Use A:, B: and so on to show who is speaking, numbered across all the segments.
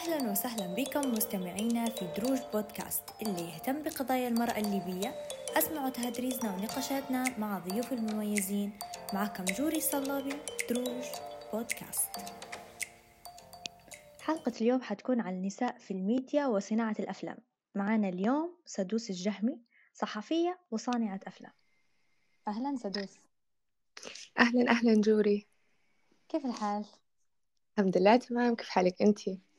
A: أهلا وسهلا بكم مستمعينا في دروج بودكاست اللي يهتم بقضايا المرأة الليبية. أسمعوا تهدريزنا ونقاشاتنا مع ضيوف المميزين. معكم جوري صلابي دروج بودكاست. حلقة اليوم حتكون عن النساء في الميديا وصناعة الأفلام. معنا اليوم سدوس الجهمي صحفية وصانعة أفلام. أهلا سدوس.
B: أهلا أهلا جوري.
A: كيف الحال؟
B: الحمد لله تمام. كيف حالك أنتي؟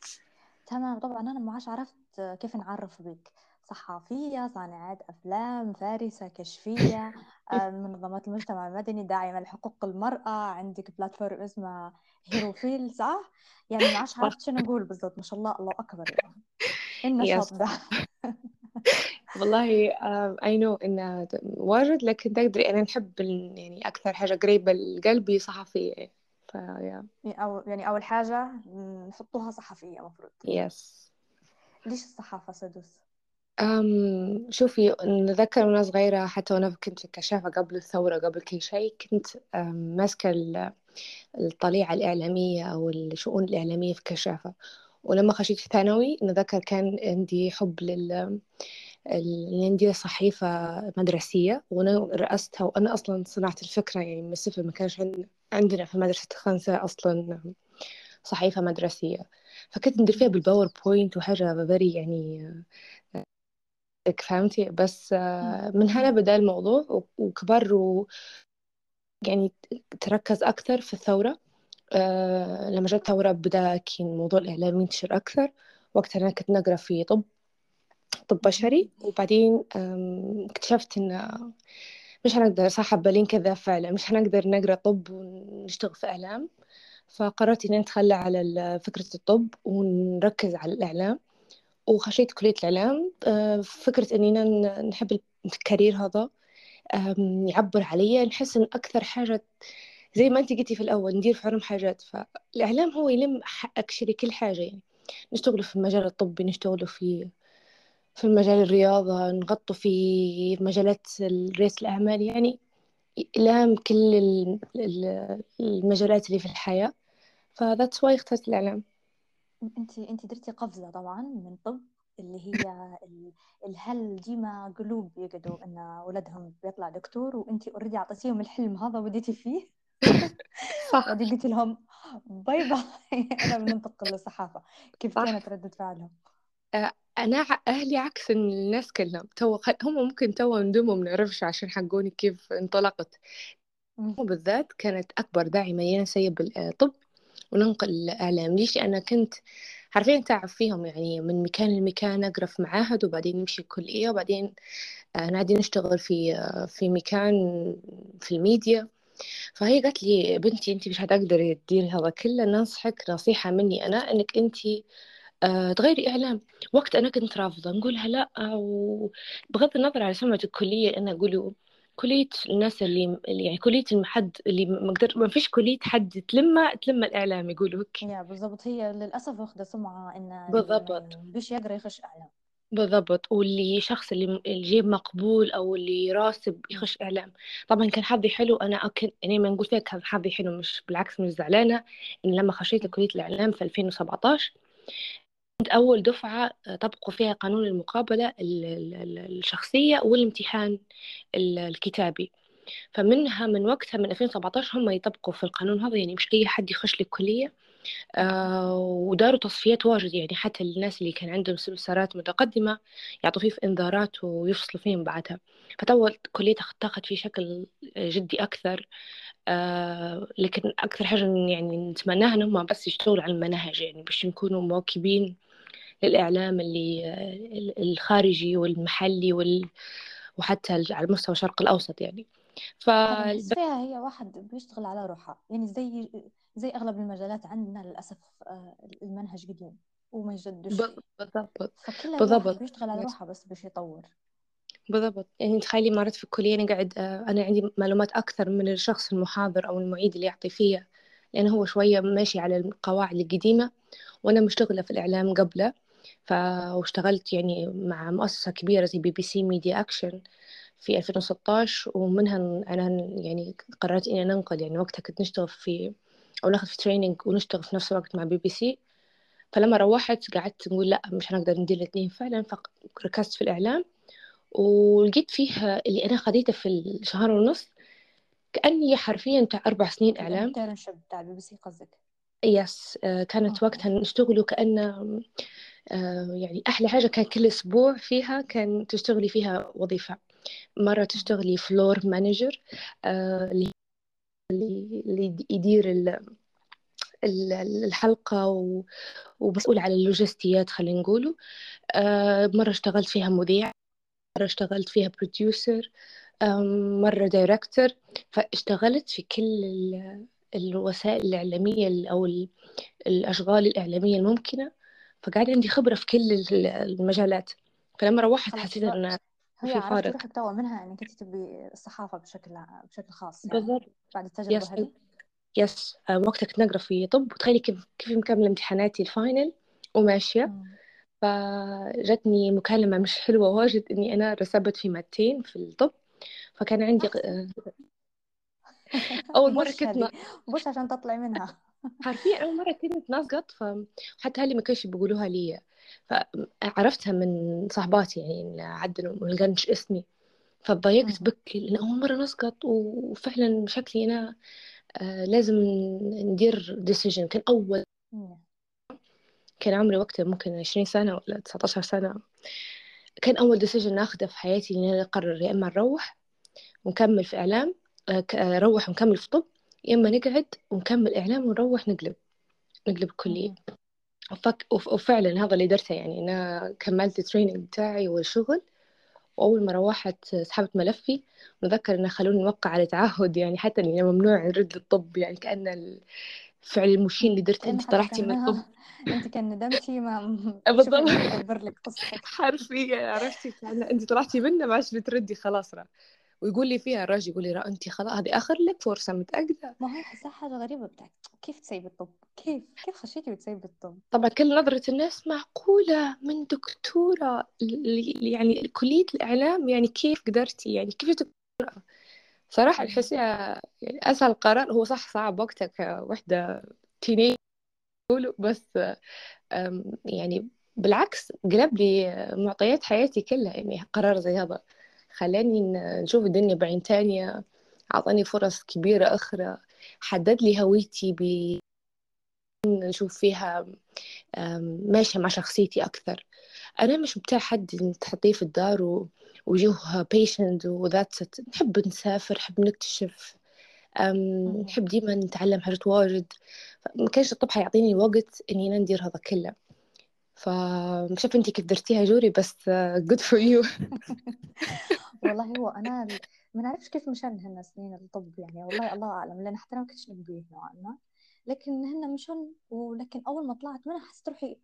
A: تمام طبعا أنا ما عادش عرفت كيف نعرف بك صحفية صانعة أفلام فارسة كشفية آه، منظمات المجتمع المدني داعمة لحقوق المرأة. عندك platform اسمها هيروفيل صح؟ يعني ما عادش عرفت شنو نقول بالضبط. ما شاء الله الله أكبر يعني. إيه النشاط ده؟
B: والله I know إنه واجد لكن تقدري أنا نحب يعني أكثر حاجة قريبة لقلبي صحفية. فيا
A: أو يعني أول حاجة نحطوها صحفية مفروض.
B: يس
A: ليش الصحافة سدوس؟
B: أم شوفي نذكر وأنا صغيرة حتى وأنا كنت في الكشافة قبل الثورة قبل كل شيء كنت ماسكة الطليعة الإعلامية أو الشؤون الإعلامية في الكشافة ولما خشيت ثانوي نذكر كان عندي حب لل عندي صحيفة مدرسية وأنا رأستها وأنا أصلا صنعت الفكرة يعني من الصفر ما كانش عندنا في مدرسة خنسة أصلا صحيفة مدرسية. فكنت ندير فيها بال PowerPoint وحاجة very يعني فهمتي؟ بس من هنا بدأ الموضوع وكبر و يعني تركز أكثر في الثورة. أه لما جت الثورة بدأ كان موضوع الإعلام ينتشر أكثر وقتها أنا كنت نقرأ في طب. طب بشري وبعدين اكتشفت إن مش هنقدر صح بالين كذا فعلا مش هنقدر نقرأ طب ونشتغل في إعلام. فقررت إني أتخلى على فكرة الطب ونركز على الإعلام. وخشيت كلية الإعلام أه، فكرة إننا نحب الكارير هذا يعبر عليا نحس إن أكثر حاجة زي ما أنت قلتي في الأول ندير في عالم حاجات. فالإعلام هو يلم أكشلي كل حاجة يعني. نشتغل في المجال الطبي نشتغل في في مجال الرياضة نغطوا في مجالات ريادة الأعمال يعني إلهام كل المجالات اللي في الحياة. ف that's why اخترت الإعلام.
A: انت انت درتي قفزة طبعا من طب اللي هي الأهل ديما قلوب يقعدوا إن ولدهم بيطلع دكتور وانت already أعطيتيهم الحلم هذا وبديتي فيه. صح. قلت لهم bye bye أنا بننتقل للصحافه كيف. كانت ردة فعلهم؟
B: أنا أهلي عكس الناس كلهم. تو هم ممكن تو ندموا ما نعرفش عشان حقوني كيف انطلقت. بالذات كانت أكبر داعمة. لي سيب الطب وننقل الإعلام. ليش؟ أنا كنت حرفيا تعرف فيهم. يعني من مكان لمكان أقرأ في معاهد وبعدين نمشي الكلية وبعدين نادي نشتغل في في مكان في الميديا. فهي قالت لي بنتي انت مش هتقدري تديري هذا كله. ننصحك نصيحة مني أنا إنك انت آه، تغيري إعلام. وقت أنا كنت رافضة نقولها لأ وبغض النظر على سمعة الكلية أنا أقول كلية الناس اللي يعني كلية المحد اللي ما قدر ما فيش كلية حد تلمى تلمى الإعلام يقولوا هيك.
A: يا بالضبط. هي للأسف واخدة سمعة إن
B: بالضبط.
A: بيش يقرا يخش إعلام.
B: بالضبط. واللي شخص اللي الجيب مقبول أو اللي راسب يخش إعلام. طبعا كان حظي حلو. أنا اكل يعني ما نقول فيك كان حظي حلو مش بالعكس مش زعلانة. إن لما خشيت كليه الإعلام في 2017 كنت أول دفعة طبقوا فيها قانون المقابلة الشخصية والامتحان الكتابي. فمنها من وقتها من 2017 هم يطبقوا في القانون هذا يعني مش أي حد يخش الكلية آه وداروا تصفيات واجد يعني حتى الناس اللي كان عندهم سمسترات متقدمة يعطوا فيه في إنذارات ويفصلوا فيهم بعدها. فتول كلية تاخذ في شكل جدي أكثر. آه لكن أكثر حاجة يعني نتمناها إنهم بس يشتغلوا على المناهج يعني باش نكونوا مواكبين للإعلام اللي الخارجي والمحلي وال وحتى على مستوى الشرق الأوسط يعني.
A: ف هي واحد بيشتغل على روحه يعني زي زي أغلب المجالات عندنا للأسف آه، المنهج قديم وما يجدش
B: بالضبط
A: فكل بالضبط. بيشتغل على روحه بس باش يطور.
B: بالضبط. يعني تخيلي مرات في الكلية أنا قاعد آه، أنا عندي معلومات أكثر من الشخص المحاضر أو المعيد اللي يعطي فيها لأنه هو شوية ماشي على القواعد القديمة وأنا مشتغلة في الإعلام قبله. واشتغلت يعني مع مؤسسة كبيرة زي BBC Media Action في 2016 ومنها أنا يعني قررت إني ننقل يعني وقتها كنت نشتغل في أو ناخذ في training ونشتغل في نفس الوقت مع بي بي سي. فلما روحت قعدت نقول لأ مش هنقدر ندير الاثنين فعلا فركزت في الإعلام. ولقيت فيه اللي أنا خديته في الشهر ونص كأني حرفيا بتاع أربع سنين إعلام.
A: ال internship بتاع البي بي سي قصدك؟
B: yes آه، كانت وقتها نشتغلوا كأنه يعني أحلى حاجة كان كل أسبوع فيها كان تشتغلي فيها وظيفة. مرة تشتغلي floor manager اللي اللي يدير الحلقة ومسؤول على اللوجستيات خلينا نقوله. آه، مرة اشتغلت فيها مذيع مرة اشتغلت فيها producer مرة director فاشتغلت في كل الوسائل الإعلامية أو الأشغال الإعلامية الممكنة. فقاعد عندي خبرة في كل المجالات. فلما روحت حسيت
A: هي عرفت روحك توا منها انك انت تبي الصحافة بشكل بشكل خاص يعني بالضبط. بعد التجربة هذه؟
B: Yes وقتها كنت نقرأ في طب. وتخيلي كيف كيف مكملة امتحاناتي ال final وماشية. فجتني مكالمة مش حلوة واجد إني أنا رسبت في مادتين في الطب. فكان عندي آه،
A: أول مرة كنت push عشان تطلعي منها.
B: حرفيا أول مرة كنت نسقط فحتى أهلي ما كانش بيقولوها لي فعرفتها من صاحباتي يعني عدلوا ما لقنش اسمي. فضايقت بك لأن أول مرة نسقط وفعلا شكلي أنا آه لازم ندير decision كان أول كان عمري وقتها ممكن عشرين سنة ولا تسعة عشر سنة. كان أول decision ناخده في حياتي إني أنا أقرر يا إما نروح ونكمل في إعلام نروح آه، ونكمل في طب يا إما نقعد ونكمل إعلام ونروح نقلب نقلب الكلية. وفعلا هذا اللي درته يعني أنا كملت ال training بتاعي والشغل وأول ما روحت سحبت ملفي. نذكر إنه خلوني نوقع على تعهد يعني حتى إني ممنوع نرد للطب يعني كأن الفعل المشين اللي درته أنت طلعتي من الطب.
A: أنت كأن ندمتي ما
B: بالضبط.
A: لك قصتك.
B: حرفيا عرفتي؟ أنت طلعتي منه ما عادش بتردي خلاص راه ويقول لي فيها الراجل يقول لي انت خلاص هذه آخر لك فرصة متاكده
A: ما هي حسها حاجة غريبه بتاعك كيف تسيب الطب؟ كيف؟ كيف خشيتي وتسيبي الطب؟
B: طبعا كل نظرة الناس معقولة من دكتورة يعني كلية الإعلام يعني كيف قدرتي؟ يعني كيف دكتوره صراحة الحسية يعني أسهل قرار. هو صح صعب وقتها كوحده تيني بس يعني بالعكس قلب لي معطيات حياتي كلها يعني قرار زي هذا. خلاني نشوف الدنيا بعين تانية أعطاني فرص كبيرة أخرى حدد لي هويتي ب نشوف فيها ماشية مع شخصيتي أكثر. أنا مش بتاع حد تحطيه في الدار وجوه بيشنت وذات نحب نسافر نحب نكتشف نحب ديما نتعلم حاجات واجد ما كانش الطب حيعطيني وقت إني ندير هذا كله. فمش عارفة أنتي كيف درتيها جوري بس good for you.
A: والله هو أنا ما نعرفش كيف مشان هن سنين الطب يعني والله الله أعلم لأن حتى أنا ما كنتش نبيه نوعا ما. لكن هن مشان ولكن أول ما طلعت منها حسيت روحي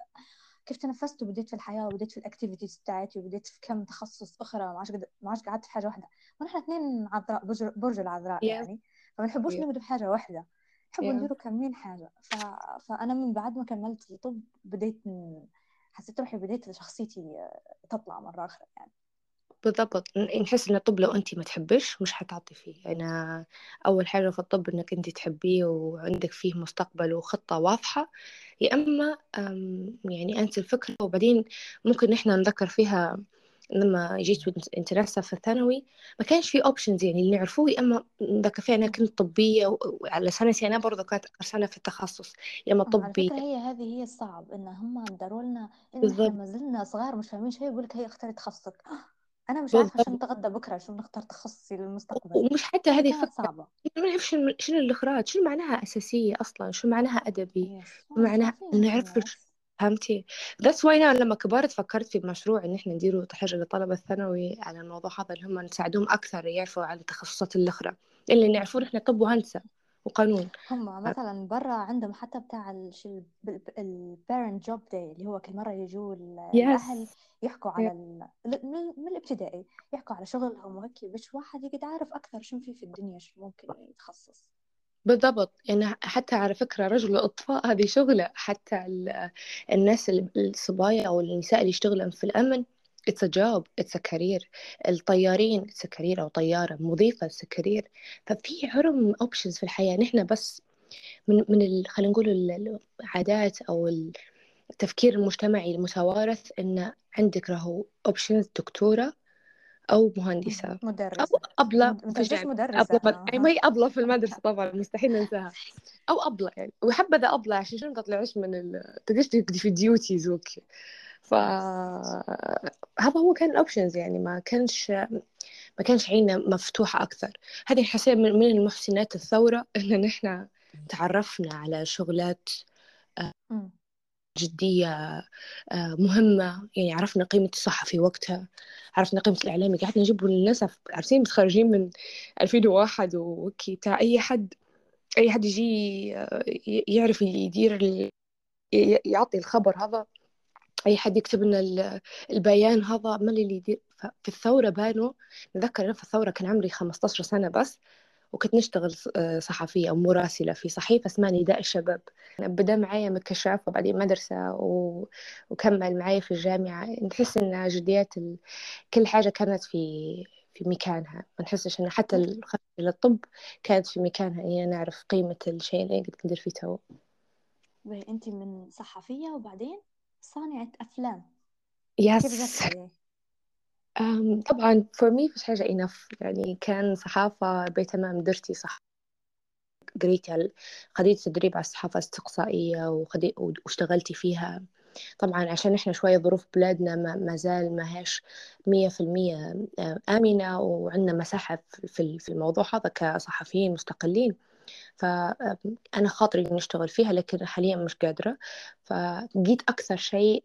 A: كيف تنفست وبديت في الحياة وبديت في الأكتيفيتيز بتاعتي وبديت في كم تخصص أخرى ما عادش ما عادش قعدت في حاجة واحدة. ونحن اثنين عذراء برج, برج العذراء يعني فما نحبوش yeah. نبدو بحاجه واحدة. نحبوا yeah. نديروا كمين حاجة. ف... فأنا من بعد ما كملت الطب بديت حسيت روحي بديت شخصيتي تطلع مرة أخرى يعني.
B: بالضبط. نحس إن الطب لو انت ما تحبش مش حتعطي فيه. أنا أول حاجة في الطب إنك انت تحبيه وعندك فيه مستقبل وخطة واضحة. يا إما يعني انت الفكرة وبعدين ممكن إحنا نذكر فيها لما جيت انت نفسها في الثانوي. ما كانش في اوبشنز يعني اللي نعرفوه يا إما ذاك فيها أنا كنت طبية وعلى سنتي أنا برضه كانت سنة في التخصص. يا إما طبي على
A: فكرة هي هذه هي الصعب إن هم داروا لنا ما زلنا صغار مش فاهمين شيء يقول لك هي اختاري تخصصك أنا مش عارفة عشان نتغدى بكرة شو نختار تخصصي للمستقبل.
B: ومش حتى هذه فكره صعبة. ما نعرف شنو شنو الإخراج شنو معناها أساسية أصلا شو معناها أدبي شو معناها نعرف فهمتي؟ That's why أنا لما كبرت فكرت في مشروع إن إحنا نديروا حاجة لطلبه الثانوي على الموضوع هذا اللي هم نساعدهم أكثر يعرفوا عن التخصصات الاخرى اللي نعرفون إحنا طب وهندسة. وقانون.
A: هم مثلا برا عندهم حتى بتاع ال parent job day اللي هو كل مرة يجوا الأهل يحكوا على من الابتدائي يحكوا على شغلهم وهيك باش واحد يقعد عارف أكثر شو في في الدنيا شو ممكن يتخصص.
B: بالضبط. يعني حتى على فكرة رجل الإطفاء هذه شغلة حتى الناس الصبايا أو النساء اللي يشتغلن في الأمن it's a job it's a career. الطيارين it's a career أو طيارة مضيفة it's a career ففي عرم options في الحياة. نحن بس من من خلينا نقول العادات أو التفكير المجتمعي المتوارث إن عندك راهو options دكتورة أو مهندسة أو
A: مدرسة.
B: أبلة
A: مد-
B: في
A: مدرسة
B: الجامعة
A: مدرسة؟
B: أبلة
A: آه.
B: يعني ما هي أبلة في المدرسة طبعا مستحيل ننساها. أو أبلة يعني. وحبذا أبلة عشان شنو تطلعش من ال تقدرش في ال duties okay ف هذا هو كان ال options يعني ما كانش ما كانش عيننا مفتوحة أكثر. هذه حسيت من المحسنات الثورة إن نحن تعرفنا على شغلات
A: مم.
B: جدية آه، مهمة. يعني عرفنا قيمة الصحة في وقتها. عرفنا قيمة الإعلامي قعدنا نجيب للأسف. عارفين متخرجين من 2001 وكي بتاع أي حد أي حد يجي آه، يعرف يدير يعطي الخبر هذا. أي حد يكتب لنا ال- البيان هذا ما اللي يدير. في الثورة بانوا نذكر أنا في الثورة كان عمري 15 سنة بس وكنت نشتغل آه، صحفية أو مراسلة في صحيفة اسمها نداء الشباب. بدأ معايا من كشاف وبعدين مدرسة و... وكمل معايا في الجامعة. نحس إن جديات ال... كل حاجة كانت في في مكانها. ما نحسش إن حتى الخطوة للطب كانت في مكانها. إني نعرف قيمة الشيء اللي قد ندير فيه تو.
A: باهي انت من صحفية وبعدين؟ صانعة أفلام.
B: يس
A: كيف جت
B: أم، طبعا for me مش حاجة enough. يعني كان صحافة بتمام درتي صح على خديت تدريب على الصحافة الاستقصائية وخدي... واشتغلتي فيها. طبعا عشان إحنا شوية ظروف بلادنا ما, ما زال ما هيش مية في المية آمنة وعندنا مساحة في الموضوع هذا كصحفيين مستقلين. فأنا خاطري إني أشتغل فيها لكن حاليا مش قادرة. فجيت أكثر شيء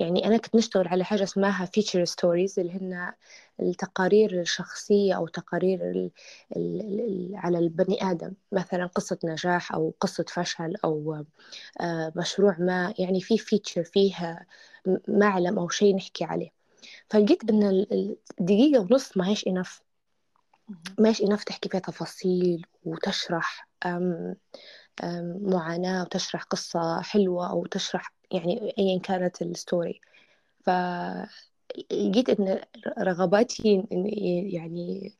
B: يعني أنا كنت نشتغل على حاجة اسمها feature stories اللي هن التقارير الشخصية أو تقارير على البني آدم. مثلا قصة نجاح أو قصة فشل أو آه، مشروع ما. يعني في فيتشر فيها معلم أو شيء نحكي عليه. فلقيت إن ال- ال- الدقيقة ونص ما هيش إنف
A: مهم.
B: ما هيش إنف تحكي فيها تفاصيل وتشرح أم أم معاناة وتشرح قصة حلوة أو تشرح يعني أيا كانت ال story. فلقيت إن رغباتي إن يعني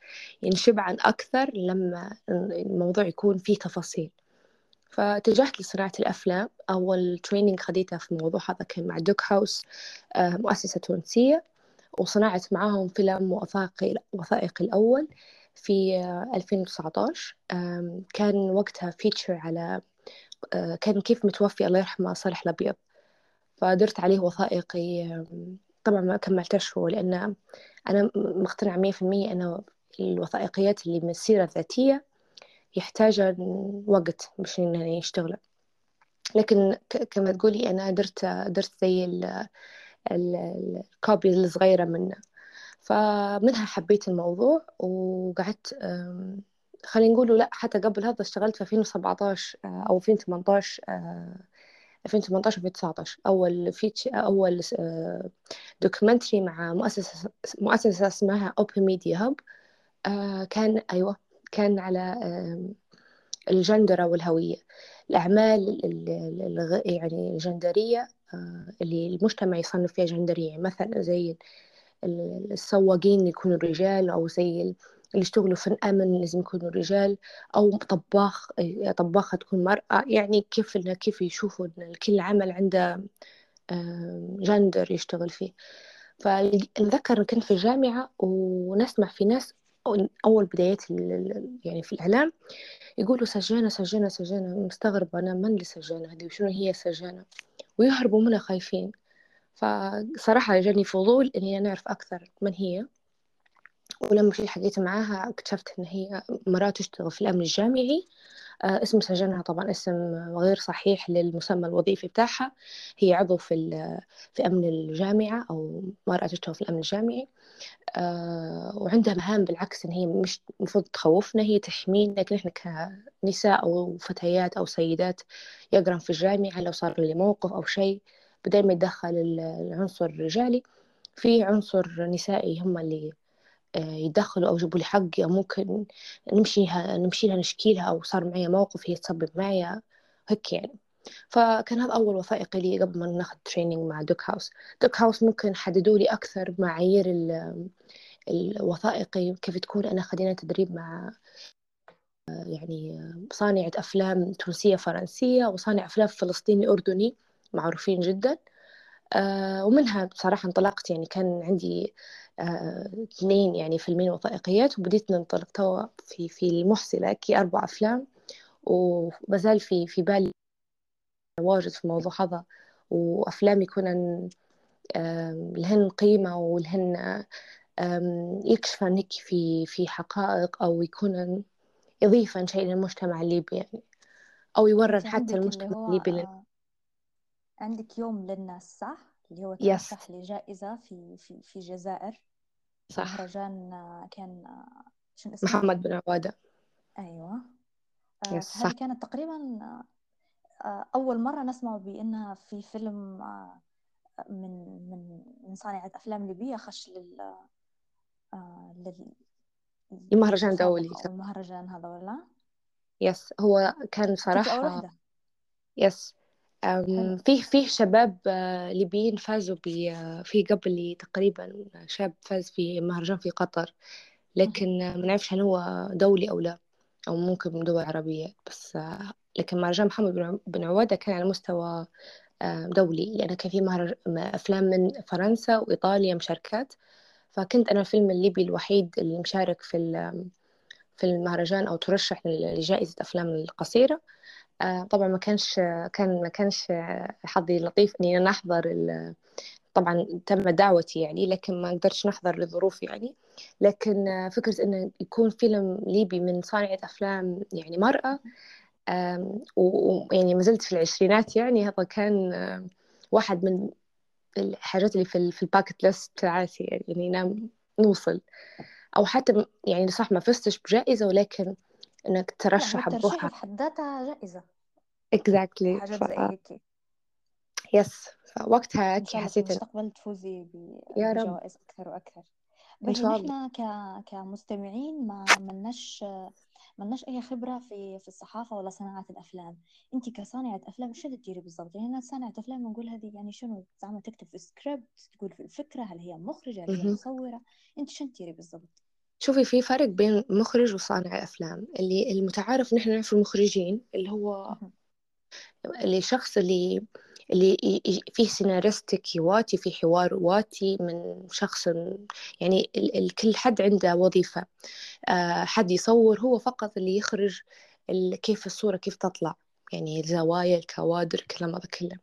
B: ينشبعن أكثر لما الموضوع يكون فيه تفاصيل. فاتجهت لصناعة الأفلام. أول training خديتها في الموضوع هذا كان مع Doc House آه، مؤسسة تونسية. وصنعت معاهم فيلم وثائقي وثائقي الأول في آه، 2019 آم، كان وقتها فيتشر على آه، كان كيف متوفي الله يرحمه صالح الأبيض. فدرت عليه وثائقي طبعا ما كملتش هو لأن أنا مقتنعة مية في المية أنه الوثائقيات اللي من السيرة الذاتية يحتاج وقت باش إنه يشتغل لكن كما تقولي أنا درت درت زي ال- ال- الكوبي الصغيرة منه فمنها حبيت الموضوع وقعدت خلينا نقول لا حتى قبل هذا اشتغلت في 2017 آه، أو 2018 آه، 2018 2019 أول فيتش أول دوكيومنتري مع مؤسسة مؤسسة اسمها Media Hub. آه، كان أيوة كان على الجندرة والهوية. الأعمال يعني الجندرية آه، اللي المجتمع يصنف فيها جندرية مثلا زي ال- السواقين يكونوا رجال أو زي ال- اللي يشتغلوا في الأمن لازم يكونوا رجال أو طباخ آه، طباخة تكون مرأة. يعني كيف كيف يشوفوا إن كل عمل عنده آه، جندر يشتغل فيه. فنذكر كنت في الجامعة ونسمع في ناس أول بدايات يعني في الإعلام يقولوا سجانة سجانة سجانة. مستغربة أنا من اللي سجانة هذه؟ وشنو هي سجانة؟ ويهربوا منها خايفين. فصراحة جاني فضول إني أنا أعرف أكثر من هي. ولما جيت حكيت معاها اكتشفت إن هي مرأة تشتغل في الأمن الجامعي. اسم سجنها طبعا اسم غير صحيح للمسمى الوظيفي بتاعها. هي عضو في في أمن الجامعة أو مرأة تشتغل في الأمن الجامعي. آه، وعندها مهام بالعكس إن هي مش المفروض تخوفنا هي تحمينا لكن إحنا كنساء أو فتيات أو سيدات يقرن في الجامعة لو صار لي موقف أو شيء بدل ما يتدخل ال- العنصر الرجالي في عنصر نسائي هم اللي آه، يتدخلوا أو يجيبوا لي حقي أو ممكن نمشيها نمشي لها نشكي لها أو صار معي موقف هي تسبب معي هيك يعني. فكان هذا أول وثائقي لي قبل ما ناخذ تريننج مع دوك هاوس دوك هاوس ممكن حددوا لي أكثر معايير ال- الوثائقي كيف تكون أنا خدينا تدريب مع يعني صانعة أفلام تونسية فرنسية وصانع أفلام فلسطيني أردني معروفين جدا. آه ومنها بصراحة انطلقت يعني كان عندي اثنين يعني فيلمين وثائقيات وبديت ننطلق توا في في المحصلة كي أربع أفلام ومازال في في بالي واجد في الموضوع هذا وأفلام يكون لهن قيمة ولهن يكشفن هيك في في حقائق أو يكون يضيفن شيء للمجتمع الليبي يعني أو يورن حتى المجتمع الليبي
A: آه عندك يوم للناس صح؟ اللي هو ترشح لجائزة في في في الجزائر. صح. مهرجان كان
B: شنو اسمه؟ محمد بن عوادة
A: أيوة. آه يس هذه كانت تقريبا آه أول مرة نسمع بأنها في فيلم آه من من من صانعة أفلام ليبية خش لل لل
B: المهرجان دولي
A: المهرجان هذا ولا؟
B: يس هو كان صراحة يس فيه فيه شباب آه، ليبيين فازوا آه، في قبل تقريبا شاب فاز في مهرجان في قطر لكن ما نعرفش هل هو دولي أو لا أو ممكن من دول عربية بس آه، لكن مهرجان محمد بن عوادة كان على مستوى دولي. لأن يعني كان في مهرج... أفلام من فرنسا وإيطاليا مشاركات. فكنت أنا الفيلم الليبي الوحيد اللي مشارك في في المهرجان أو ترشح لجائزة أفلام القصيرة. طبعا ما كانش كان ما كانش حظي لطيف إني أنا أحضر طبعا تم دعوتي يعني لكن ما قدرتش نحضر لظروف يعني. لكن فكرة إنه يكون فيلم ليبي من صانعة أفلام يعني مرأة ويعني ما زلت في العشرينات يعني هذا كان واحد من الحاجات اللي في في ال bucket list تاعتي يعني نام نوصل. أو حتى يعني صح ما فزتش بجائزة ولكن إنك ترشح
A: بروحك في حد ذاتها جائزة.
B: Exactly
A: حاجات ف... زي هيك
B: yes فوقتها
A: الله في المستقبل تفوزي بجوائز أكثر وأكثر. شاء الله. ك... كمستمعين ما ملناش ملناش أي خبرة في في الصحافة ولا صناعة الأفلام. انت كصانعة أفلام شو تديري بالضبط؟ يعني أنا صانعة أفلام نقول هذه يعني شنو؟ زعما تكتب في سكريبت تقول في الفكرة هل هي مخرجة هل هي مصورة. أنت شو تديري بالضبط؟
B: شوفي في فرق بين مخرج وصانع أفلام اللي المتعارف نحن نعرف المخرجين اللي هو اللي شخص اللي اللي فيه سيناريستك يواتي في حوار واتي من شخص يعني الكل حد عنده وظيفة. آه، حد يصور هو فقط اللي يخرج كيف الصورة كيف تطلع يعني الزوايا الكوادر الكلام هذا كله.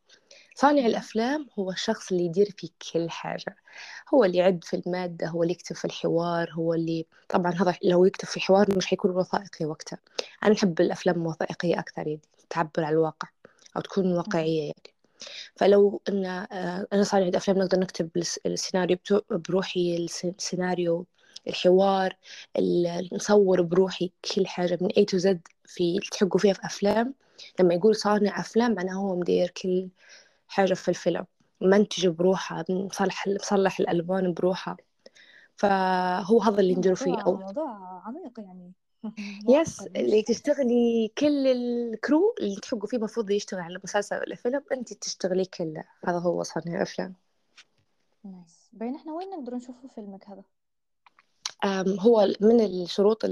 B: صانع الأفلام هو الشخص اللي يدير في كل حاجة. هو اللي يعد في المادة هو اللي يكتب في الحوار هو اللي طبعا هذا لو يكتب في حوار مش حيكون وثائقي وقتها. أنا أحب الأفلام الوثائقية أكثر يعني تعبر عن الواقع أو تكون واقعية يعني. فلو إن آه، أنا صانعة افلام نقدر نكتب السيناريو بروحي السيناريو الحوار نصور بروحي كل حاجة من A to Z في تحقوا فيها في أفلام. لما يقول صانع أفلام معناه هو مدير كل حاجة في الفيلم منتج بروحه مصلح مصلح الألوان بروحه. فهو هذا اللي ندير فيه.
A: أو موضوع عميق يعني.
B: Yes اللي تشتغلي كل ال crew اللي تحقوا فيه المفروض يشتغل على مسلسل ولا فيلم أنت تشتغلي كله. هذا هو صانع افلام
A: Nice. بين إحنا وين نقدر نشوفه فيلمك هذا؟
B: هو من الشروط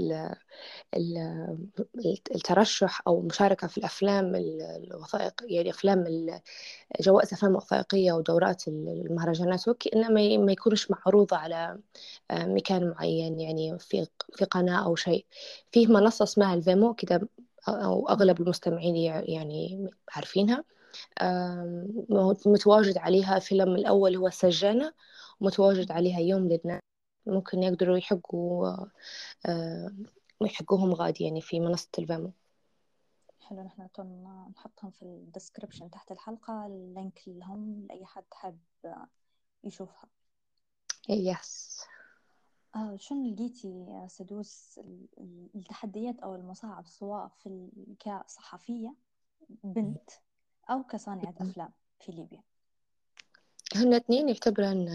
B: الترشح أو المشاركة في الأفلام الوثائق يعني أفلام جوائز أفلام وثائقية ودورات المهرجانات okay إنه ما يكونش معروضة على مكان معين يعني في في قناة أو شيء. فيه منصة اسمها ال Vimeo كده أو أغلب المستمعين يعني عارفينها. متواجد عليها فيلم الأول هو السجانة ومتواجد عليها يوم للناس. ممكن يقدروا يحقوا آه، يحقوهم غادي يعني في منصة ال Vimeo.
A: حلو نحن نحطهم في ال description تحت الحلقة ال link لهم لأي حد حاب يشوفها.
B: يس
A: آه شو لقيتي سدوس؟ التحديات أو المصاعب سواء في كصحفية بنت أو كصانعة أفلام في ليبيا؟
B: هن اثنين يعتبرن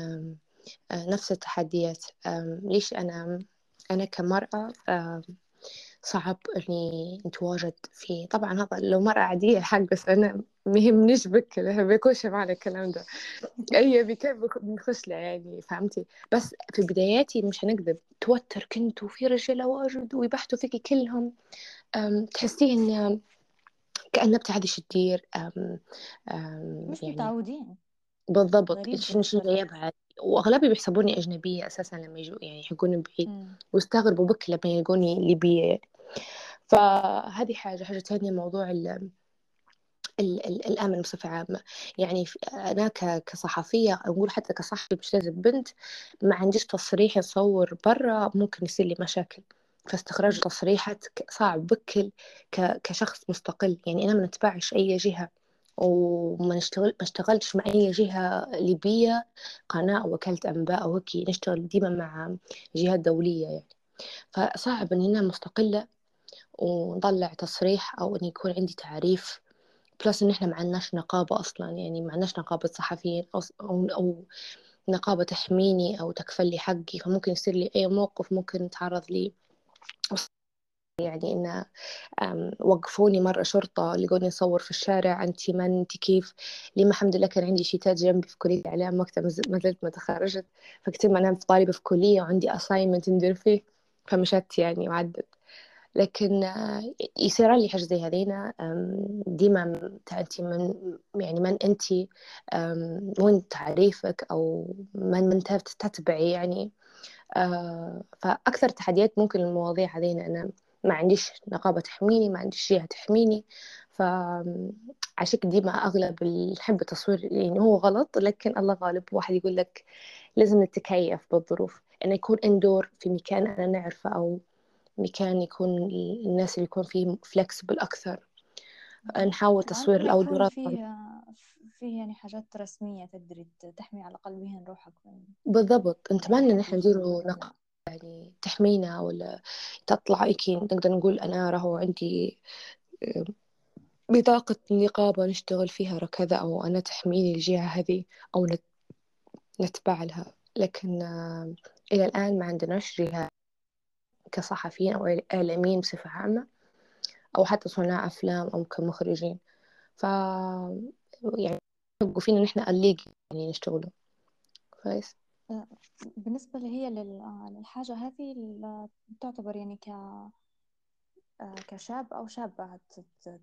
B: نفس التحديات. ليش أنا أنا كمرأة صعب إني نتواجد في طبعا هذا لو مرأة عادية حق بس أنا مهم نشبك بيكونش معنا الكلام ده. أي بكيف بنخش له يعني فهمتي؟ بس في بداياتي مش هنكذب. توتر كنت وفي رجالة واجد ويبحثوا فيكي كلهم. تحسيه إن كأنها بتعرفش تدير أم أم
A: مش
B: يعني
A: متعودين.
B: بالضبط. شنو شنو
A: بالنسبة
B: وأغلبي بيحسبوني أجنبية أساسا لما يجوا يعني يحقوني بعيد
A: مم.
B: واستغربوا بك لما يلقوني ليبية. فهذه حاجة حاجة تانية موضوع ال ال ال الأمن بصفة عامة. يعني أنا كصحفية أقول حتى كصحفي مش لازم بنت ما عنديش تصريح يصور برا ممكن يصير لي مشاكل. فاستخراج تصريحات صعب بكل كشخص مستقل. يعني أنا ما نتبعش أي جهة. وما نشتغل ما اشتغلتش مع أي جهة ليبية قناة أو وكالة أنباء أو هيك نشتغل ديما مع جهات دولية يعني. فصعب إني أنا مستقلة ونطلع تصريح أو إن يكون عندي تعريف. plus إن إحنا ما عندناش نقابة أصلا يعني ما عندناش نقابة صحفيين أو, أو نقابة تحميني أو تكفل لي حقي. فممكن يصير لي أي موقف ممكن نتعرض لي يعني إن وقفوني مرة شرطة لقوني أصور في الشارع أنت من أنت كيف؟ لما الحمد لله كان عندي شي يثبت إني في كلية إعلام وقتها ما زلت ما تخرجت فكتير ما أنا طالبة في كلية وعندي assignment ندير فيه فمشت يعني وعدت. لكن آه، يصير لي حاجة زي هذينا ديما أنت من يعني من أنت وين تعريفك؟ أو من من تتبعي يعني. آه، فأكثر تحديات ممكن المواضيع هذينا أنا ما عنديش نقابة تحميني ما عنديش جهة تحميني. فعشان ديما أغلب نحب التصوير يعني هو غلط لكن الله غالب. واحد يقول لك لازم نتكيف بالظروف. إنه يكون اندور في مكان أنا نعرفه أو مكان يكون الناس اللي يكون فيه فلكسبل أكثر. نحاول تصوير الأوردرات
A: فيه فيه يعني حاجات رسمية تقدري تحمي على الأقل بهن روحك.
B: بالضبط. نتمنى إن إحنا نديروا نقابة. يعني تحمينا ولا تطلع إيكي نقدر نقول أنا راهو عندي آه، بطاقة نقابة نشتغل فيها كذا أو أنا تحميني الجهة هذه أو نتبع لها. لكن آه، إلى الآن ما عندناش جهة كصحفيين أو إعلاميين بصفة عامة أو حتى صناع أفلام أو كمخرجين. ف يعني فينا نحن الليج يعني نشتغلوا. كويس؟
A: بالنسبة اللي هي للحاجة هذه تعتبر يعني ك كشاب أو شابة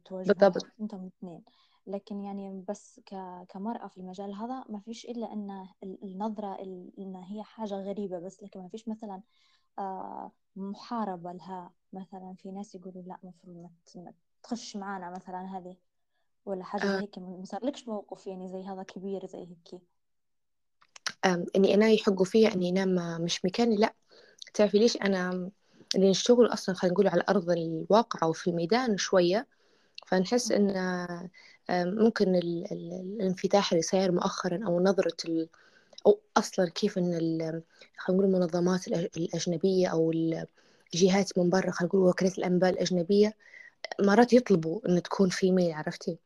A: تواجهوا أنتم الاثنين. لكن يعني بس كمرأة في المجال هذا ما فيش إلا أن النظرة إن هي حاجة غريبة بس لكن ما فيش مثلا آه، محاربة لها. مثلا في ناس يقولوا لا المفروض ما تخش معانا مثلا هذه ولا حاجة زي آه. هيك. ما صارلكش موقف يعني زي هذا كبير زي هيك؟
B: إني أنا يحقوا فيا إني أنا مش مكاني لأ. تعرفي ليش؟ أنا اللي نشتغل أصلا خلينا نقول على أرض الواقع أو في الميدان شوية فنحس إن ممكن الانفتاح اللي صاير مؤخرا أو نظرة أو أصلا كيف إن خلينا نقول المنظمات الأجنبية أو الجهات من برا خلينا نقول وكالات الأنباء الأجنبية مرات يطلبوا إن تكون female عرفتي؟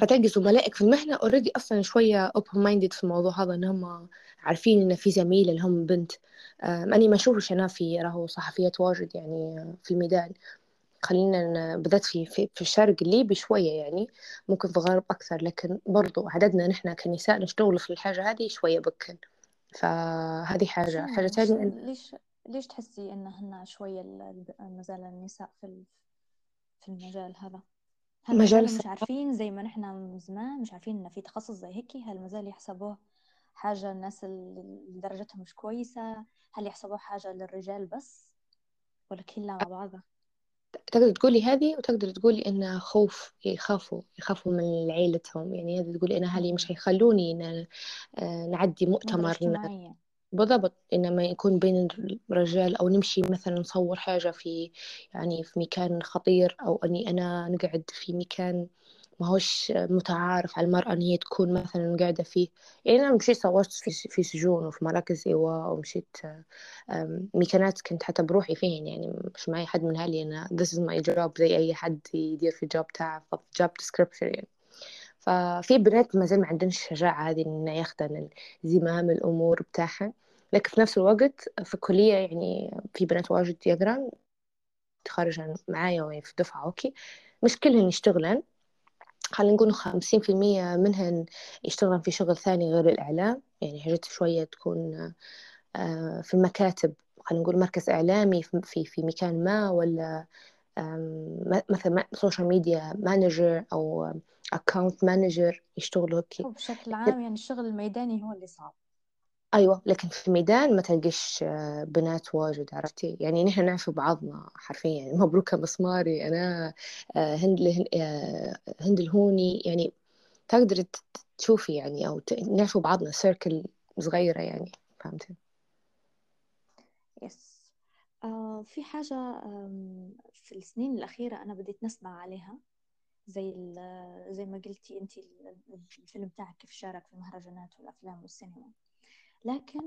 B: فتلقي زملائك في المهنة already أصلا شوية open minded في الموضوع هذا إنهم عارفين إن في زميلة لهم بنت. أني ما أشوفش أنا في راهو صحفيات واجد يعني في الميدان. خلينا بالذات في, في في الشرق الليبي شوية يعني ممكن في الغرب أكثر لكن برضو عددنا نحن كنساء نشتغل في الحاجة هذه شوية بكن فهذه حاجة حاجة ثانية
A: ليش ليش تحسي إنهن شوية مازال النساء في في المجال هذا؟ هل مجال مش عارفين زي ما نحن من زمان مش عارفين إن في تخصص زي هيك؟ هل مازال يحسبوه حاجة الناس اللي درجتهم مش كويسة؟ هل يحسبوه حاجة للرجال بس؟ ولا كلها مع بعضها
B: تقدر تقولي هذه وتقدر تقولي إنه خوف يخافوا يخافوا من عيلتهم. يعني هذه تقولي إن أهلي مش هيخلوني إن آه، نعدي مؤتمر بالضبط إنما يكون بين الرجال أو نمشي مثلا نصور حاجة في يعني في مكان خطير أو أني أنا نقعد في مكان ما هوش متعارف على المرأة إن هي تكون مثلا قاعدة فيه. يعني أنا مشيت صورت في, سجون وفي مراكز إيواء ومشيت ميكانات كنت حتى بروحي فيهن يعني مش معي حد من أهلي أنا this is my job زي أي حد يدير في الجوب تاعه job description يعني. ففي بنات ما زال ما عندهمش الشجاعة هذه إنه ياخدن زمام الأمور بتاعها لكن في نفس الوقت في الكلية يعني في بنات واجد يقرن تخرجن معايا في دفعة okay. مش كلهن يشتغلن. خلينا نقول خمسين في المية منهن يشتغلن في شغل ثاني غير الإعلام. يعني حاجات شوية تكون آه، في المكاتب خلينا نقول مركز إعلامي في في مكان ما ولا مثلا social media manager أو account manager يشتغلوا هيك.
A: بشكل عام يعني الشغل الميداني هو اللي صعب.
B: أيوة لكن في الميدان ما تلقيش آه، بنات واجد عرفتي؟ يعني نحن نعرف بعضنا حرفيا يعني مبروكة مسماري أنا آه، هند آه، هند الهوني يعني تقدري تشوفي يعني أو نعرف بعضنا سيركل صغيرة يعني فهمتي؟
A: يس آه في حاجة في السنين الأخيرة أنا بديت نسمع عليها. زي زي ما قلتي أنت الفيلم تاعك كيف شارك في المهرجانات والأفلام والسينما. لكن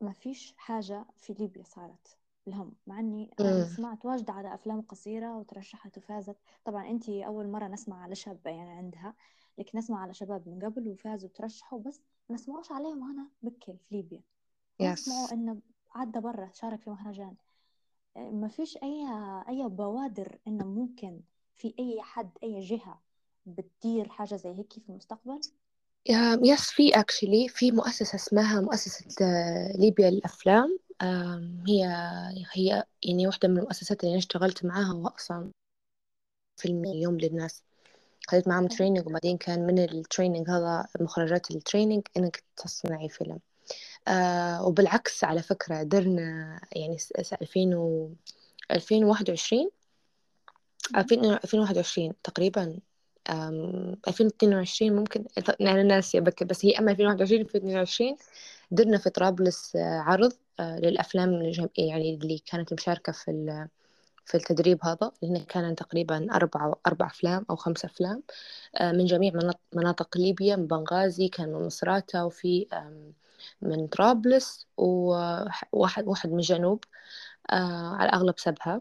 A: ما فيش حاجة في ليبيا صارت الهم مع إني سمعت واجد على أفلام قصيرة وترشحت وفازت. طبعا انت أول مرة نسمع على شابه يعني عندها لكن نسمع على شباب من قبل وفازوا وترشحوا بس ما نسمعوش عليهم هنا بكل في ليبيا. نسمعوا انه عدى برا شارك في مهرجان. ما فيش اي أي بوادر إنه ممكن في أي حد أي جهة بتدير حاجة زي هيك في المستقبل؟
B: yes في actually في مؤسسة اسمها مؤسسة آه، ليبيا للأفلام. هي هي يعني واحدة من المؤسسات اللي أنا اشتغلت معاها وأصلا فيلم يوم للناس. خذيت معاهم training وبعدين كان من ال training هذا مخرجات ال training إنك تصنعي فيلم. آه وبالعكس على فكرة درنا يعني 2000 و 2021 2021 تقريبا 2022 ممكن. أنا ناسية بكل بس هي أما 2021 2022 درنا في طرابلس آه، عرض آه، للأفلام يعني اللي كانت مشاركة في في التدريب هذا لأنه كان تقريبا أربع أربع أفلام أو خمس أفلام آه، من جميع مناطق ليبيا من بنغازي كان من مصراتة وفي من طرابلس وواحد واحد من الجنوب على الأغلب سبها.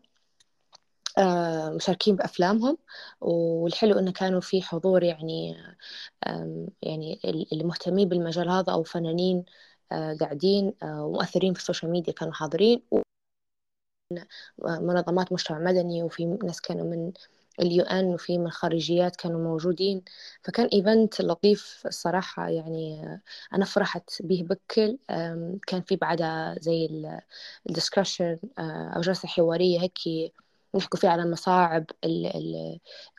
B: مشاركين بأفلامهم والحلو إنه كانوا في حضور يعني يعني اللي مهتمين بالمجال هذا أو فنانين آه، قاعدين آه، ومؤثرين في ال social media كانوا حاضرين منظمات مجتمع مدني وفي ناس كانوا من ال UN وفي من الخارجيات كانوا موجودين. فكان event لطيف الصراحة يعني آه، أنا فرحت به بكل كان في بعدها زي ال discussion أو جلسة حوارية هيك نحكوا فيه على مصاعب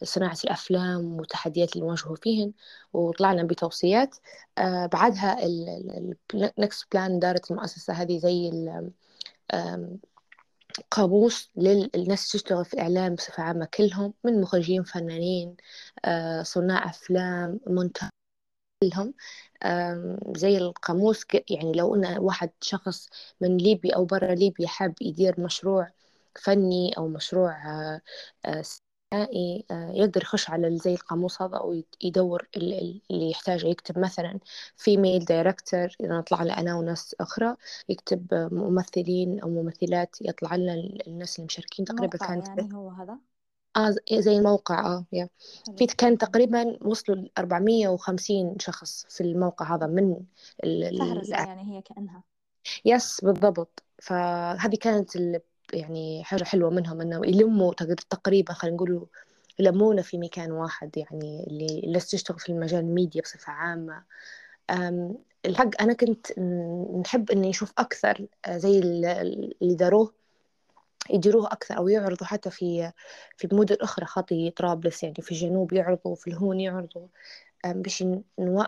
B: صناعة الأفلام والتحديات اللي نواجهوا فيهن وطلعنا بتوصيات. آه بعدها ال next plan دارت المؤسسة هذه زي قاموس للناس تشتغل في الإعلام بصفة عامة كلهم من مخرجين فنانين آه صناع أفلام منتج كلهم. زي القاموس يعني لو أن واحد شخص من ليبيا أو برا ليبيا حاب يدير مشروع فني أو مشروع سينمائي آه، آه، يقدر يخش على زي القاموس هذا أو يدور اللي يحتاجه. يكتب مثلا فيميل دايركتور إذا طلع لنا أنا وناس أخرى يكتب ممثلين أو ممثلات يطلع لنا الناس اللي مشاركين. تقريبا
A: كانت يعني هو هذا؟
B: آه زي الموقع آه يا في كان تقريبا وصلوا ل 450 شخص في الموقع هذا من
A: فهرسة يعني هي كأنها.
B: يس بالضبط. فهذه كانت يعني حاجة حلوة منهم إنه يلموا تقريبا خلينا نقول يلمونا في مكان واحد يعني اللي اللي تشتغل في المجال الميديا بصفة عامة. الحق أنا كنت نحب إني أشوف أكثر آه، زي اللي داروه يديروه أكثر أو يعرضوا حتى في في مدن أخرى خاطي طرابلس يعني في الجنوب يعرضوا في الهون يعرضوا. باش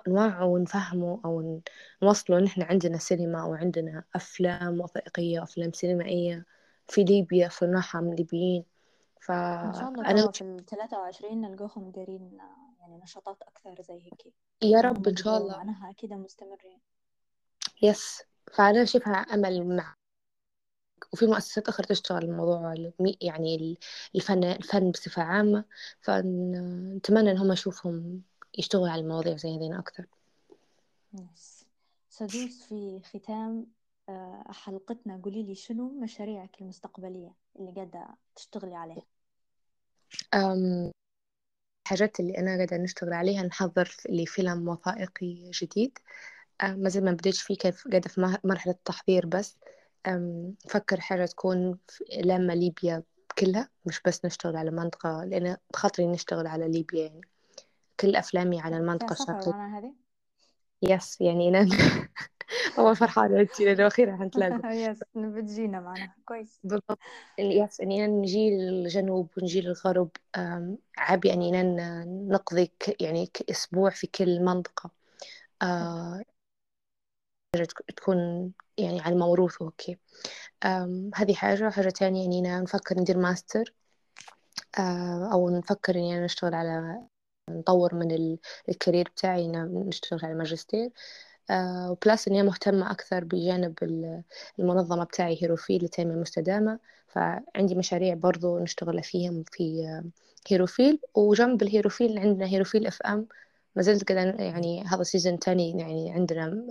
B: نوعوا ونفهموا أو نوصلوا إن إحنا عندنا سينما أو عندنا أفلام وثائقية أفلام سينمائية. في ليبيا صناعها من ليبيين.
A: ف إن شاء الله أنا في ال 23 نلقاهم دايرين يعني نشاطات أكثر زي هيك.
B: يا رب إن شاء الله.
A: معناها أكيد مستمرين.
B: يس فأنا شايفها أمل مع وفي مؤسسات أخرى تشتغل الموضوع يعني الفن الفن بصفة عامة. فنتمنى إن هم يشوفهم يشتغلوا على المواضيع زي هذين أكثر.
A: يس سدوس في ختام. حلقتنا قولي لي شنو مشاريعك المستقبلية اللي قاعدة تشتغلي عليها؟
B: الحاجات اللي أنا قاعدة نشتغل عليها نحضر لفيلم وثائقي جديد. ما زي ما بديتش فيه كيف قاعدة في مرحلة التحضير بس. نفكر حاجة تكون لما ليبيا كلها مش بس نشتغل على منطقة لأن بخاطري نشتغل على ليبيا يعني. كل أفلامي على المنطقة
A: الشرقية.
B: yes يعني أنا أول فرحانة أنت لأنه أخيرا حنتلاقوا
A: yes بتجينا معنا. كويس.
B: بالضبط. yes اننا نجي للجنوب ونجي للغرب عابي اننا ن- نقضي يعني أسبوع في كل منطقة. تكون يعني على الموروث أم، هذه حاجة. حاجة تانية اننا نفكر ندير ماستر. أو نفكر اننا نشتغل على نطور من ال- ال career بتاعي نشتغل على ماجستير. آه، و plus إني مهتمة أكثر بجانب ال- المنظمة بتاعي هيروفيل للتنمية المستدامة فعندي مشاريع برضو نشتغل فيهم في هيروفيل. وجنب الهيروفيل عندنا هيروفيل FM. ما زلت يعني هذا season تاني يعني عندنا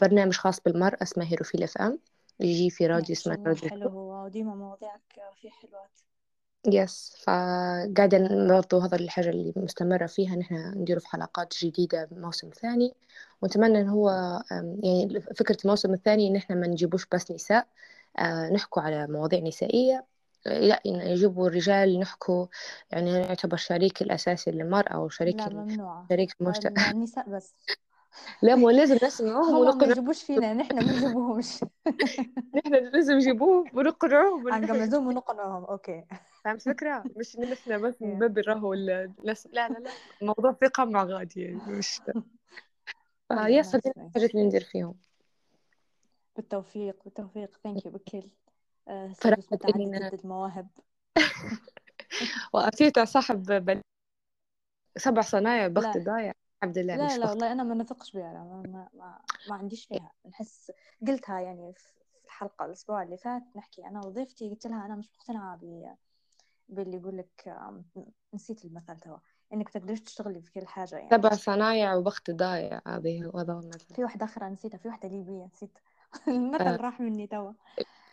B: برنامج خاص بالمرأة اسمه هيروفيل FM. يجي في راديو اسمه راديو
A: حلو هو وديما مواضيعك فيه حلوات.
B: yes فقاعدة برضو هذا الحاجة اللي مستمرة فيها. نحن نديره في حلقات جديدة موسم ثاني. ونتمنى إن هو يعني فكرة الموسم الثاني إن إحنا ما نجيبوش بس نساء. آه، نحكوا على مواضيع نسائية. لا يجيبوا الرجال نحكوا يعني يعتبر شريك الأساسي للمرأة أو شريك
A: لا ممنوعة
B: شريك المجتمع.
A: النساء بس.
B: لا مو لازم نسمعوهم
A: هما ما يجيبوش فينا نحن ما نجيبوهمش
B: نحن لازم نجيبوهم ونقنعوهم ونحن
A: هنجمزوهم ونقنعهم أوكي.
B: فهمت فكرة مش إن إحنا بس
A: Yeah.
B: نبرر راهو لا لا لا. الموضوع ثقة مع غادي يعني مش
A: نايس نايس
B: الحاجات اللي ندير فيهم.
A: بالتوفيق بالتوفيق. ثانك يو بكل. آه،
B: فرحت
A: متعددة
B: إننا
A: المواهب
B: وأتيت صاحب بل... سبع صنايع بخت ضايع. الحمد لله
A: لا لا والله أنا ما نثقش بها لا ما, ما, ما, ما عنديش فيها. نحس قلتها يعني في الحلقة الأسبوع اللي فات نحكي أنا وضيفتي قلت لها أنا مش مقتنعة ب باللي يقول لك نسيت المثل توا إنك تقدريش تشتغلي في كل حاجة يعني.
B: سبع صنايع وبخت ضايع هذه هذا المثل.
A: في واحدة أخرى نسيتها في واحدة ليبية نسيت.
B: آه،
A: المثل راح مني توا.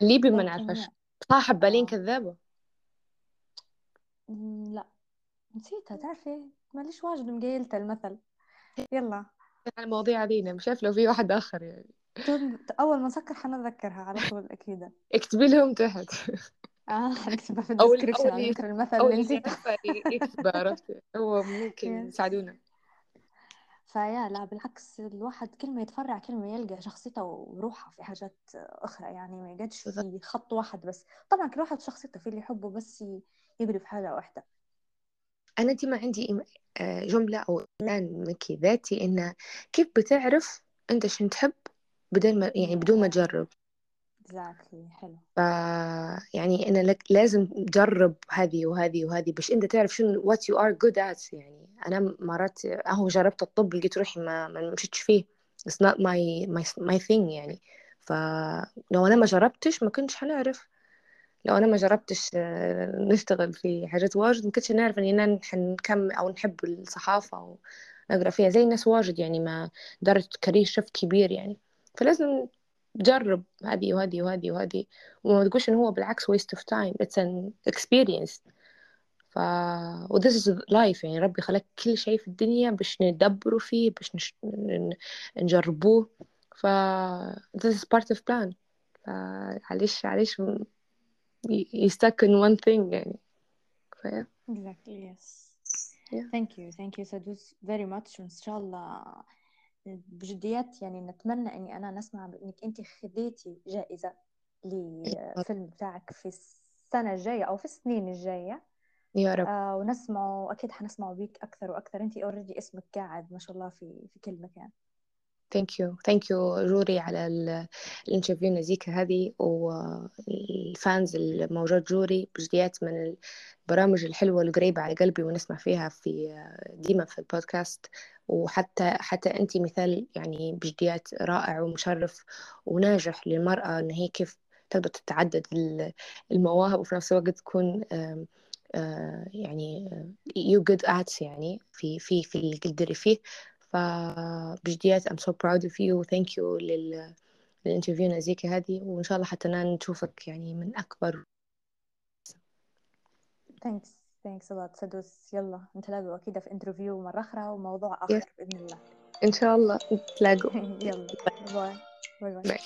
B: ليبي ما نعرفش صاحب بالين
A: آه.
B: كذابة.
A: م، لا. نسيتها تعرفي؟ ماليش واجد مقيلتها المثل. يلا.
B: على المواضيع علينا مش عارف لو في واحد آخر يعني.
A: أول ما نسكر حنتذكرها على طول أكيد.
B: اكتبي لهم تحت.
A: آه حنكتبها في
B: أو ال-
A: ال description
B: أو
A: على ذكر المثل اللي
B: اللي
A: نسيته
B: يعرفها يكتب عرفت هو ممكن
A: يس
B: يساعدونا.
A: فيا لا بالعكس الواحد كل ما يتفرع كل ما يلقى شخصيته وروحه في حاجات أخرى يعني ما يقعدش. في خط واحد بس. طبعا كل واحد شخصيته في اللي يحبه بس يقري في حاجة واحدة.
B: أنا ديما عندي آه، جملة أو إيمان مكي ذاتي إنه كيف بتعرف أنت شنو تحب بدون ما يعني بدون ما تجرب.
A: Exactly حلو.
B: ف يعني إن لك لازم تجرب هذه وهذه وهذه باش أنت تعرف شنو what you are good at. يعني أنا مرات أهو جربت الطب لقيت روحي ما ما مشيتش فيه. It's not my my my thing يعني. فلو أنا ما جربتش ما كنتش حنعرف. لو أنا ما جربتش آه، نشتغل في حاجات واجد ما كنتش نعرف اننا حنكمل أو نحب الصحافة أو نقرأ فيها زي الناس واجد يعني ما درجة كارير شفت كبير يعني. فلازم تجرب هذه وهذه وهذه وهذه وما تقولش إن هو بالعكس waste of time it's an experience. ف و this is life يعني ربي خلق كل شيء في الدنيا باش ندبروا فيه باش نش... نجربوه. ف this is part of plan. فعليش عليش stuck in one thing يعني. ف
A: exactly yes.
B: Yeah.
A: thank you thank you سدوس very much. وإن شاء الله بجديات يعني نتمنى إني أنا نسمع بإنك أنت خذيتي جائزة للفيلم بتاعك في السنة الجاية أو في السنين الجاية.
B: يا رب.
A: آه ونسمعه أكيد حنسمعه بيك أكثر وأكثر. أنت اوريدي اسمك قاعد ما شاء الله في في كل مكان
B: Thank you thank you جوري على ال interview نزيكا هذه وال fans الموجود جوري بجديات من البرامج الحلوة القريبة على قلبي ونسمع فيها في ديما في البودكاست. وحتى حتى أنت مثال يعني بجديات رائع ومشرف وناجح للمرأة إن هي كيف تقدر تتعدد المواهب وفي نفس الوقت تكون آه، يعني you good at يعني في في في اللي تقدري فيه. فبجديات I'm so proud of you. Thank you لل لل interview نزيكا هذه. وإن شاء الله حتى نشوفك يعني من أكبر.
A: Thanks. Thanks a lot سدوس. يلا نتلاقوا أكيد في interview مرة أخرى وموضوع
B: yes.
A: آخر بإذن الله.
B: إن شاء الله. نتلاقوا.
A: يلا. bye bye
B: bye